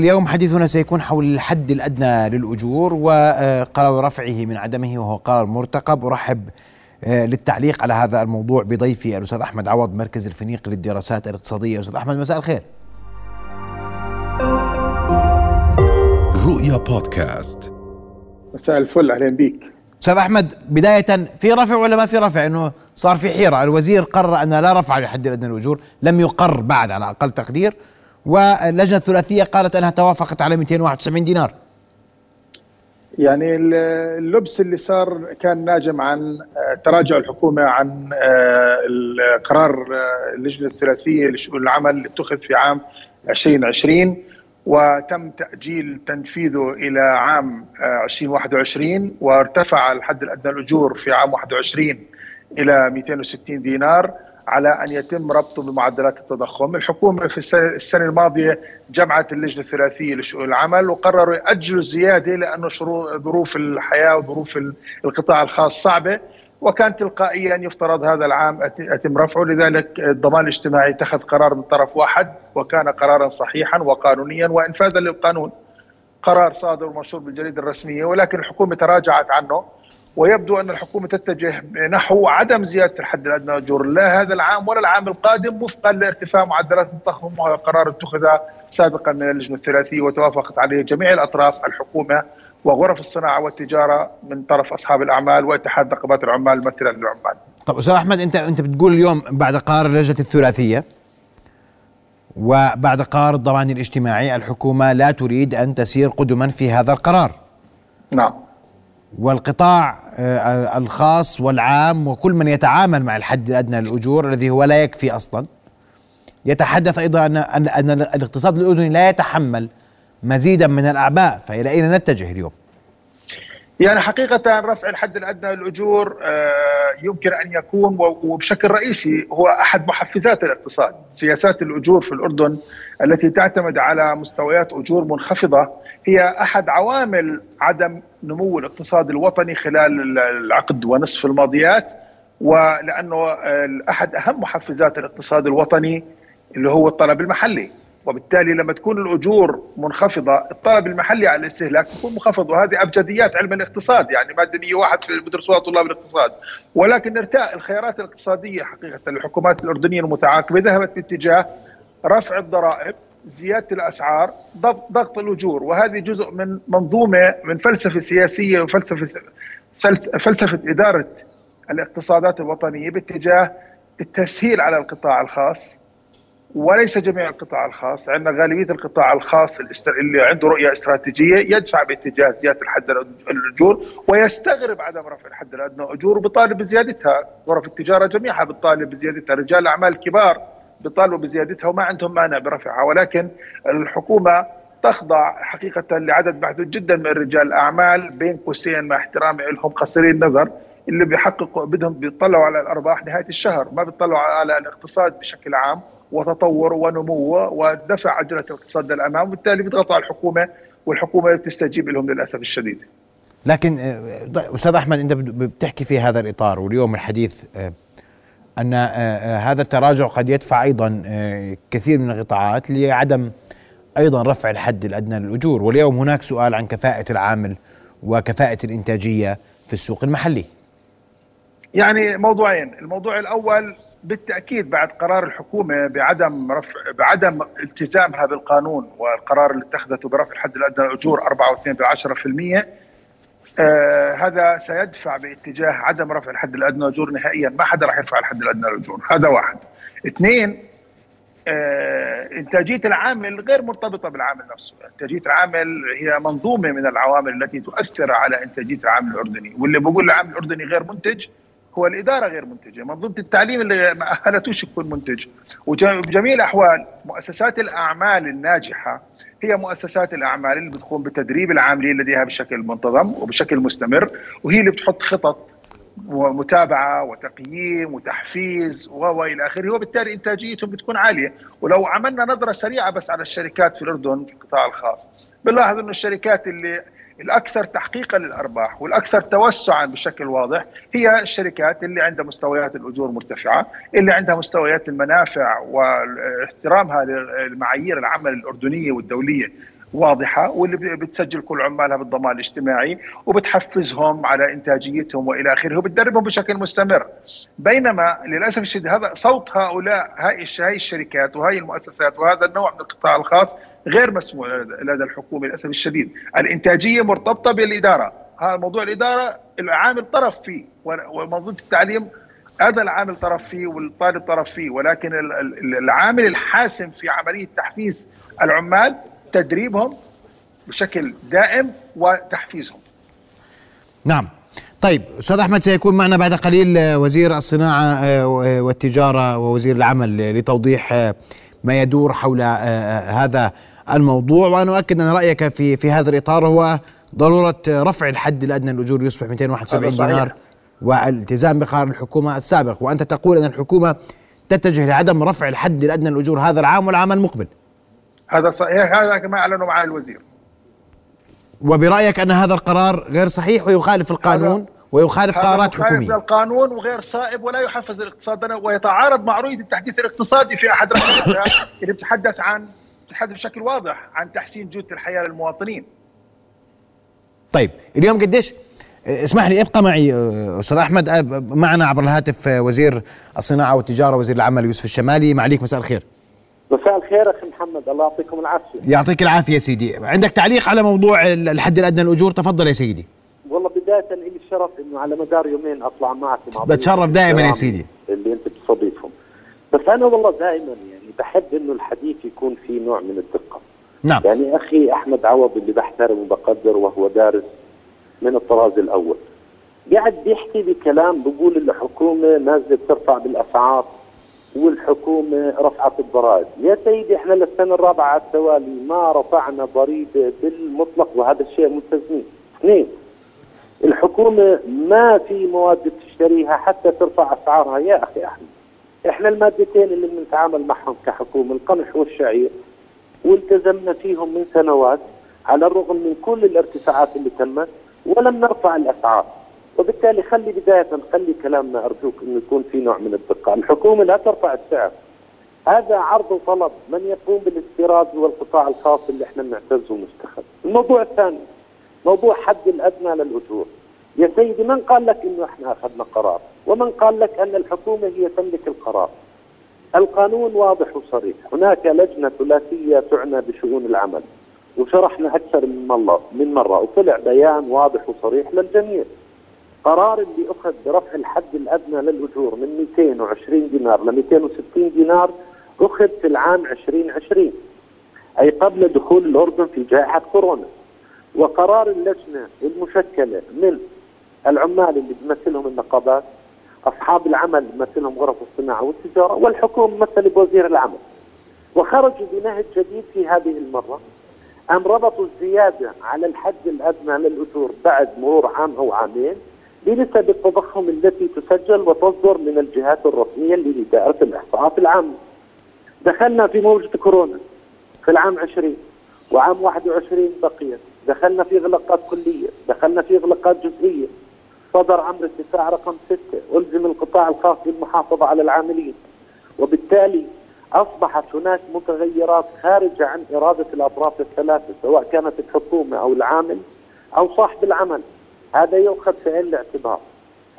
اليوم حديثنا سيكون حول الحد الأدنى للأجور وقرار رفعه من عدمه وهو قرار مرتقب. أرحب آه، للتعليق على هذا الموضوع بضيفي الأستاذ أحمد عوض مركز الفنيق للدراسات الاقتصادية. أستاذ أحمد مساء الخير. رؤيا بودكاست. مساء الفل أهلا بيك. أستاذ أحمد بداية في رفع ولا ما في رفع؟ إنه صار في حيرة. الوزير قرر أن لا رفع لحد الأدنى للأجور لم يقر بعد على أقل تقدير. واللجنة الثلاثية قالت أنها توافقت على 271 دينار. يعني اللبس اللي صار كان ناجم عن آه، تراجع الحكومة عن آه، القرار آه، اللجنة الثلاثية لشؤون العمل اللي اتخذ في عام 2020 وتم تأجيل تنفيذه إلى عام 2021 وارتفع الحد الأدنى الأجور في عام 21 إلى 260 دينار. على أن يتم ربطه بمعدلات التضخم، الحكومة في السنة الماضية جمعت اللجنة الثلاثية لشؤون العمل وقرروا يأجلوا الزيادة لأنه ظروف الحياة وظروف القطاع الخاص صعبة وكان تلقائيا يفترض هذا العام يتم رفعه. لذلك الضمان الاجتماعي اتخذ قرار من طرف واحد وكان قرارا صحيحا وقانونيا وانفاذا للقانون. قرار صادر ومنشور بالجريدة الرسمية ولكن الحكومة تراجعت عنه. ويبدو أن الحكومة تتجه نحو عدم زيادة الحد الأدنى للاجور لا هذا العام ولا العام القادم وفقا لارتفاع معدلات التضخم وهذا قرار اتخذ سابقا من اللجنة الثلاثية وتوافقت عليه جميع الأطراف الحكومة وغرف الصناعة والتجارة من طرف أصحاب الأعمال واتحاد نقابات العمال الممثله للعمال. طب أستاذ أحمد انت أنت بتقول اليوم بعد قرار اللجنة الثلاثية وبعد قرار الضمان الاجتماعي الحكومة لا تريد أن تسير قدما في هذا القرار. نعم. والقطاع آه، الخاص والعام وكل من يتعامل مع الحد الأدنى للأجور الذي هو لا يكفي أصلا يتحدث أيضا ان ان الاقتصاد الأردني لا يتحمل مزيدا من الأعباء فإلى أين نتجه اليوم؟ يعني حقيقة رفع الحد الأدنى للأجور آه، يمكن أن يكون وبشكل رئيسي هو أحد محفزات الاقتصاد سياسات الأجور في الأردن التي تعتمد على مستويات أجور منخفضة هي أحد عوامل عدم نمو الاقتصاد الوطني خلال العقد ونصف الماضيات ولأنه أحد أهم محفزات الاقتصاد الوطني اللي هو الطلب المحلي. وبالتالي لما تكون الأجور منخفضة الطلب المحلي على الاستهلاك يكون منخفض وهذه أبجديات علم الاقتصاد يعني مادة 101 في بدرسوها طلاب الاقتصاد. ولكن ارتاء الخيارات الاقتصادية حقيقة للحكومات الأردنية المتعاقبة ذهبت باتجاه رفع الضرائب زيادة الأسعار ضغط, ضغط الأجور. وهذه جزء من منظومة من فلسفة سياسية وفلسفه فلسفة إدارة الاقتصادات الوطنية باتجاه التسهيل على القطاع الخاص وليس جميع القطاع الخاص. عندنا غالبية القطاع الخاص اللي عنده رؤية استراتيجية يدفع باتجاه زيادة الحد الأجور ويستغرب عدم رفع الحد الأدنى أجور وبيطالب بزيادتها. غرف التجارة جميعها بتطالب بزيادتها. رجال الاعمال الكبار بيطالبوا بزيادتها وما عندهم مانع برفعها. ولكن الحكومة تخضع حقيقة لعدد محدود جدا من رجال الاعمال بين قوسين مع احترامي لهم قصيري النظر اللي بيحققوا بدهم بيطلعوا على الأرباح نهاية الشهر. ما بيطلعوا على الاقتصاد بشكل عام. وتطور ونمو ودفع عجله الاقتصاد للأمام وبالتالي بيضغطوا على الحكومة والحكومة بتستجيب لهم للأسف الشديد. لكن آه، أستاذ أحمد أنت بتحكي في هذا الإطار واليوم الحديث آه، أن آه، هذا التراجع قد يدفع أيضا كثير من القطاعات لعدم أيضا رفع الحد الأدنى للأجور واليوم هناك سؤال عن كفاءة العامل وكفاءة الإنتاجية في السوق المحلي. يعني موضوعين، الموضوع الأول بالتأكيد بعد قرار الحكومة بعدم رفع بعدم التزامها بالقانون والقرار اللي اتخذته برفع الحد الأدنى للاجور 4.2% آه هذا سيدفع باتجاه عدم رفع الحد الأدنى للاجور نهائيا. ما حدا راح يرفع الحد الأدنى للأجور. هذا واحد. اثنين آه إنتاجية العامل غير مرتبطة بالعامل نفسه، إنتاجية العامل هي منظومة من العوامل التي تؤثر على إنتاجية العامل الأردني، واللي بقول العامل الأردني غير منتج هو الإدارة غير منتجة، منظومة التعليم اللي ما أهلتوش يكون منتج، وبجميع الأحوال مؤسسات الأعمال الناجحة هي مؤسسات الأعمال اللي بتقوم بتدريب العاملين لديها بشكل منتظم وبشكل مستمر، وهي اللي بتحط خطط ومتابعة وتقييم وتحفيز وإلى آخره وبالتالي إنتاجيتهم بتكون عالية. ولو عملنا نظرة سريعة بس على الشركات في الأردن في القطاع الخاص. بنلاحظ إنه الشركات اللي الأكثر تحقيقا للأرباح والأكثر توسعا بشكل واضح هي الشركات اللي عندها مستويات الأجور مرتفعة، اللي عندها مستويات المنافع واحترامها لمعايير العمل الأردنية والدولية واضحة واللي بتسجل كل عمالها بالضمان الاجتماعي وبتحفزهم على إنتاجيتهم وإلى آخره وبتدربهم بشكل مستمر. بينما للأسف الشديد هذا صوت هؤلاء هاي هاي الشركات وهاي المؤسسات وهذا النوع من القطاع الخاص غير مسموع لدى الحكومة للأسف الشديد. الإنتاجية مرتبطة بالإدارة. هذا موضوع الإدارة العامل طرف فيه ومنظومة التعليم هذا العامل طرف فيه والطالب طرف فيه ولكن العامل الحاسم في عملية تحفيز العمال تدريبهم بشكل دائم وتحفيزهم. نعم. طيب أستاذ أحمد سيكون معنا بعد قليل وزير الصناعة آه، والتجارة ووزير العمل لتوضيح آه، ما يدور حول آه، هذا الموضوع. وأنا اؤكد أن رأيك في في هذا الإطار هو ضرورة رفع الحد الأدنى للأجور يصبح 271 دينار والالتزام بقرار الحكومة السابق. وأنت تقول أن الحكومة تتجه لعدم رفع الحد الأدنى للأجور هذا العام والعام المقبل. هذا صحيح هذا كما أعلنوا مع الوزير. وبرأيك أن هذا القرار غير صحيح ويخالف القانون ويخالف قرارات حكومية؟ يخالف القانون وغير صائب ولا يحفز الاقتصاد ويتعارض مع رؤية التحديث الاقتصادي في أحد رسائلها اللي بتتحدث عن تتحدث بشكل واضح عن تحسين جوده الحياة للمواطنين. طيب اليوم قديش؟ اسمح لي ابقى معي أستاذ أحمد معنا عبر الهاتف وزير الصناعة والتجارة وزير العمل يوسف الشمالي. معليك مساء الخير. مساء الخير أخي محمد الله يعطيكم العافية. يعطيك العافية سيدي. عندك تعليق على موضوع الحد الأدنى للأجور؟ تفضل يا سيدي. والله بداية لي الشرف إنه على مدار يومين أطلع معك مع بتشرف دائما يا سيدي. اللي أنت بتستضيفهم بس أنا والله دائما يعني بحب إنه الحديث يكون فيه نوع من الدقة. نعم. يعني أخي أحمد عوض اللي بحترمه وبقدر وهو دارس من الطراز الأول. قاعد بيحكي بكلام بقول الحكومة نازلة ترفع بالأسعار. والحكومة رفعت الضرائب، يا سيدي إحنا للسنة الرابعة على التوالي ما رفعنا ضريبة بالمطلق وهذا الشيء ملتزمين. اثنين الحكومة ما في مواد بتشتريها حتى ترفع أسعارها يا أخي أحمد. إحنا المادتين اللي بنتعامل معهم كحكومة القمح والشعير والتزمنا فيهم من سنوات على الرغم من كل الارتفاعات اللي تمت ولم نرفع الأسعار. وبالتالي خلي بداية خلي كلامنا أرجوك أنه يكون في نوع من الدقة. الحكومة لا ترفع السعر. هذا عرض وطلب من يقوم بالاستيراد هو القطاع الخاص اللي إحنا بنعتز ومستخدم الموضوع الثاني موضوع حد الأدنى للأجور. يا سيدي من قال لك إنه إحنا أخذنا قرار؟ ومن قال لك أن الحكومة هي تملك القرار؟ القانون واضح وصريح. هناك لجنة ثلاثية تعنى بشؤون العمل. وشرحنا أكثر من مره من مرة. وطلع بيان واضح وصريح للجميع. قرار اللي أخذ برفع الحد الأدنى للأجور من 220 دينار ل 260 دينار أخذ في العام 2020 أي قبل دخول الأردن في جائحة كورونا. وقرار اللجنة المشكلة من العمال اللي بيمثلهم النقابات أصحاب العمل بيمثلهم غرف الصناعة والتجارة والحكومة مثل بوزير العمل. وخرجوا بنهج جديد في هذه المرة أم ربطوا الزيادة على الحد الأدنى للأجور بعد مرور عام أو عامين بنسب التضخم التي تسجل وتصدر من الجهات الرسمية لإدارة الإحصاءات العامة دخلنا في موجة كورونا في العام 20 وعام 21 بقيت. دخلنا في إغلاقات كلية دخلنا في إغلاقات جزئية. صدر أمر الدفاع رقم 6 ألزم القطاع الخاص بالمحافظة على العاملين. وبالتالي أصبحت هناك متغيرات خارجة عن إرادة الأطراف الثلاثة سواء كانت الحكومة أو العامل أو صاحب العمل. هذا يؤخذ في عين الاعتبار.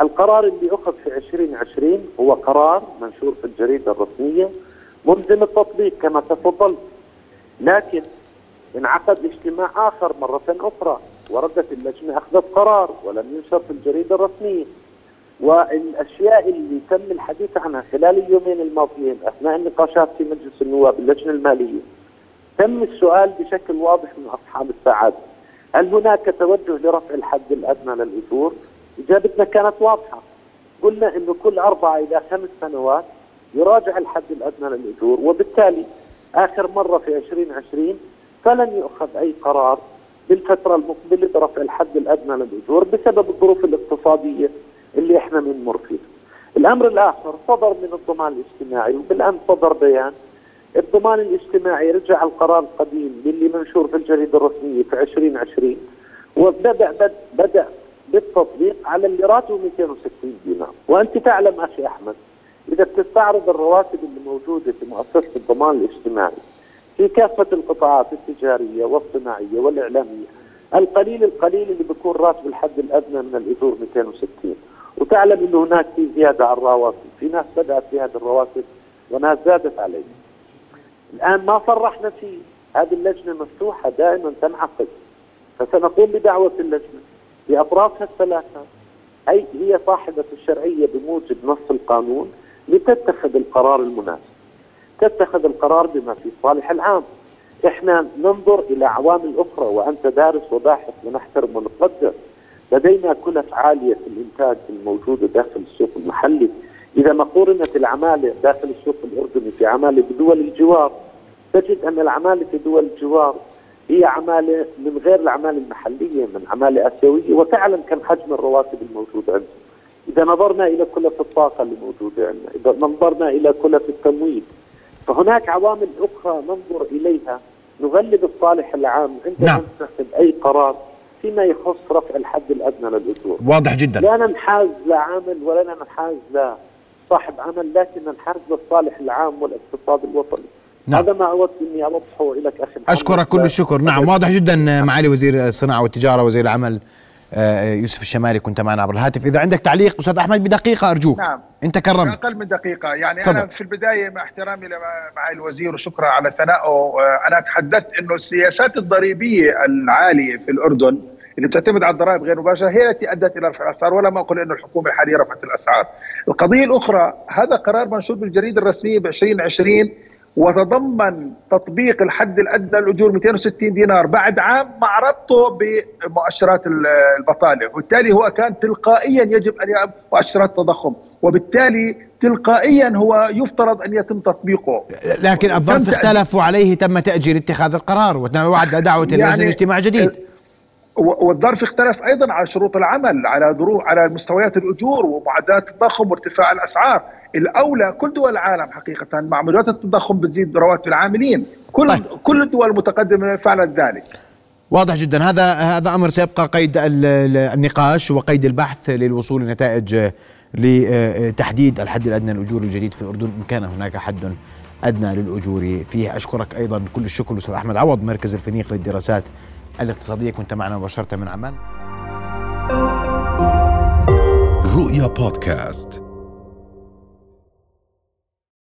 القرار اللي أخذ في 2020 هو قرار منشور في الجريدة الرسمية ملزم التطبيق كما تفضلت لكن انعقد اجتماع آخر مرة أخرى وردت اللجنة أخذت قرار ولم ينشر في الجريدة الرسمية. والأشياء اللي تم الحديث عنها خلال اليومين الماضيين أثناء النقاشات في مجلس النواب اللجنة المالية تم السؤال بشكل واضح من أصحاب السعاده هل هناك توجه لرفع الحد الأدنى للأجور؟ إجابتنا كانت واضحة قلنا إنه كل أربعة إلى خمس سنوات يراجع الحد الأدنى للأجور وبالتالي آخر مرة في 2020 فلن يؤخذ أي قرار بالفترة المقبلة برفع الحد الأدنى للأجور بسبب الظروف الاقتصادية اللي إحنا بنمر فيه. الأمر الآخر صدر من الضمان الاجتماعي وبالأمس صدر بيان الضمان الاجتماعي رجع القرار القديم اللي منشور في الجريدة الرسمية في 2020 وبدا بد بدأ بالتطبيق على اللي راتبه 260 دينار، وأنت تعلم أخي أحمد إذا بتستعرض الرواتب اللي موجودة في مؤسسة الضمان الاجتماعي في كافة القطاعات التجارية والصناعية والإعلامية القليل القليل اللي بيكون راتب الحد الأدنى من الاجور 260 وتعلم إنه هناك في زيادة على الرواتب، في ناس بدأت في هذه الرواتب وناس زادت عليها. الآن ما صرحنا فيه، هذه اللجنة مفتوحة دائما تنعقد. فسنقوم بدعوة اللجنة. بأطرافها الثلاثة. أي هي صاحبة الشرعية بموجب نص القانون لتتخذ القرار المناسب. تتخذ القرار بما في الصالح العام. إحنا ننظر إلى عوامل أخرى وأنت دارس وباحث ونحترم ونقدر. لدينا كلف عالية في الإنتاج الموجودة داخل السوق المحلي. إذا ما قورنت العماله داخل السوق الأردني في عماله بدول الجوار تجد أن العماله في دول الجوار هي عماله من غير العماله المحلية من عماله آسيوية وتعلم كم حجم الرواتب الموجوده عندنا. إذا نظرنا إلى كلف الطاقة اللي موجوده عندنا، إذا نظرنا إلى كلف التمويل فهناك عوامل أخرى ننظر إليها نغلب الصالح العام عندما نعم. نتخذ أي قرار فيما يخص رفع الحد الأدنى للاجور. واضح جدا لا ننحاز لعامل ولا ننحاز لصاحب عمل لكن ننحاز للصالح العام والاقتصاد الوطني. نعم. هذا ما أود أني اوضحه لك أخي محمد. أشكرك كل الشكر نعم واضح جدا معالي وزير الصناعة والتجارة وزير العمل آه، يوسف الشمالي كنت معنا عبر الهاتف إذا عندك تعليق أستاذ أحمد بدقيقة أرجوك نعم. أنت كرمت أقل من دقيقة يعني تفضل. أنا في البداية مع احترامي لمعالي الوزير وشكرا على ثنائه أنا تحدثت إنه السياسات الضريبية العالية في الأردن اللي بتعتمد على الضرائب غير مباشرة هي التي أدت إلى رفع الأسعار ولا ما أقول إنه الحكومة الحالية رفعت الأسعار. القضية الأخرى هذا قرار منشور بالجريدة الرسمية ب 2020 وتضمن تطبيق الحد الأدنى للأجور 260 دينار بعد عام مع ربطه بمؤشرات البطالة، وبالتالي هو كان تلقائيا يجب أن يعمل مؤشرات التضخم، وبالتالي تلقائيا هو يفترض أن يتم تطبيقه. لكن الظرف اختلف وعليه تم تأجيل اتخاذ القرار ووعد دعوة اللجنه يعني لاجتماع جديد و- والظرف اختلف أيضا على شروط العمل على ظروف على مستويات الأجور ومعدلات التضخم وارتفاع الأسعار. الأولى كل دول العالم حقيقة مع معدلات التضخم بتزيد رواتب العاملين. كل طيب. كل الدول المتقدمة فعلت ذلك. واضح جدا. هذا هذا أمر سيبقى قيد ال- ال- النقاش وقيد البحث للوصول لنتائج لتحديد الحد الأدنى للأجور الجديد في الأردن. إن كان هناك حد أدنى للأجور فيه. أشكرك أيضا كل الشكر الاستاذ أحمد عوض مركز الفنيق للدراسات الاقتصادية كنت معنا مباشرة من عمان. رؤيا بودكاست.